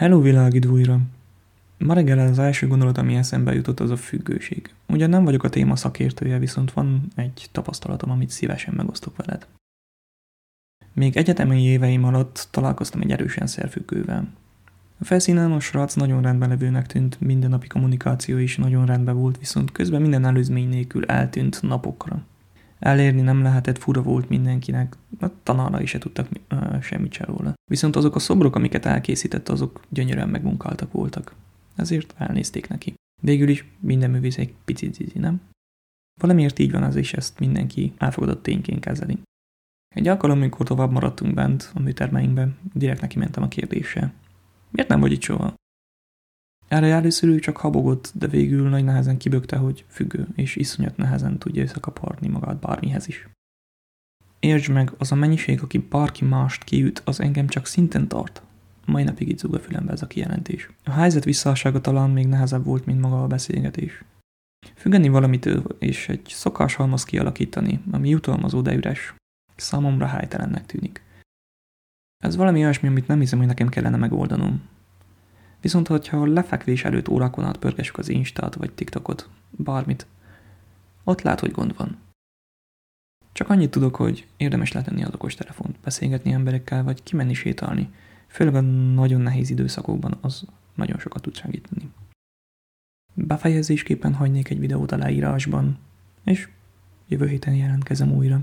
Hello világid újra! Ma reggel az első gondolat, ami eszembe jutott, az a függőség. Ugyan nem vagyok a téma szakértője, viszont van egy tapasztalatom, amit szívesen megosztok veled. Még egyetemi éveim alatt találkoztam egy erősen szerfüggővel. A felszínen a srác nagyon rendben levőnek tűnt, mindennapi kommunikáció is nagyon rendben volt, viszont közben minden előzmény nélkül eltűnt napokra. Elérni nem lehetett, fura volt mindenkinek, a tanárai se tudtak uh, semmit se róla. Viszont azok a szobrok, amiket elkészített, azok gyönyörűen megmunkáltak voltak. Ezért elnézték neki. Végül is minden művész egy picit zizi, nem? Valamiért így van az, és ezt mindenki elfogadott tényként kezeli. Egy alkalom, amikor tovább maradtunk bent a műtermeinkben, direkt neki mentem a kérdéssel. Miért nem vagy itt soha? Erre először ő csak habogott, de végül nagy nehezen kibökte, hogy függő, és iszonyat nehezen tudja összekaparni magát bármihez is. Értsd meg, az a mennyiség, aki bárki mást kiüt, az engem csak szinten tart. Mai napig itt zúg a fülembe ez a kijelentés. A helyzet visszássága talán még nehezebb volt, mint maga a beszélgetés. Függeni valamitől és egy szokáshalmaz kialakítani, ami jutalmazó, de üres, számomra helytelennek tűnik. Ez valami olyasmi, amit nem hiszem, hogy nekem kellene megoldanom. Viszont, hogyha lefekvés előtt órákon át pörgessük az Instát vagy TikTokot, bármit, ott lát, hogy gond van. Csak annyit tudok, hogy érdemes letenni az okos telefont, beszélgetni emberekkel, vagy kimenni sétálni. Főleg a nagyon nehéz időszakokban az nagyon sokat tud segíteni. Befejezésképpen hagynék egy videót a leírásban, és jövő héten jelentkezem újra.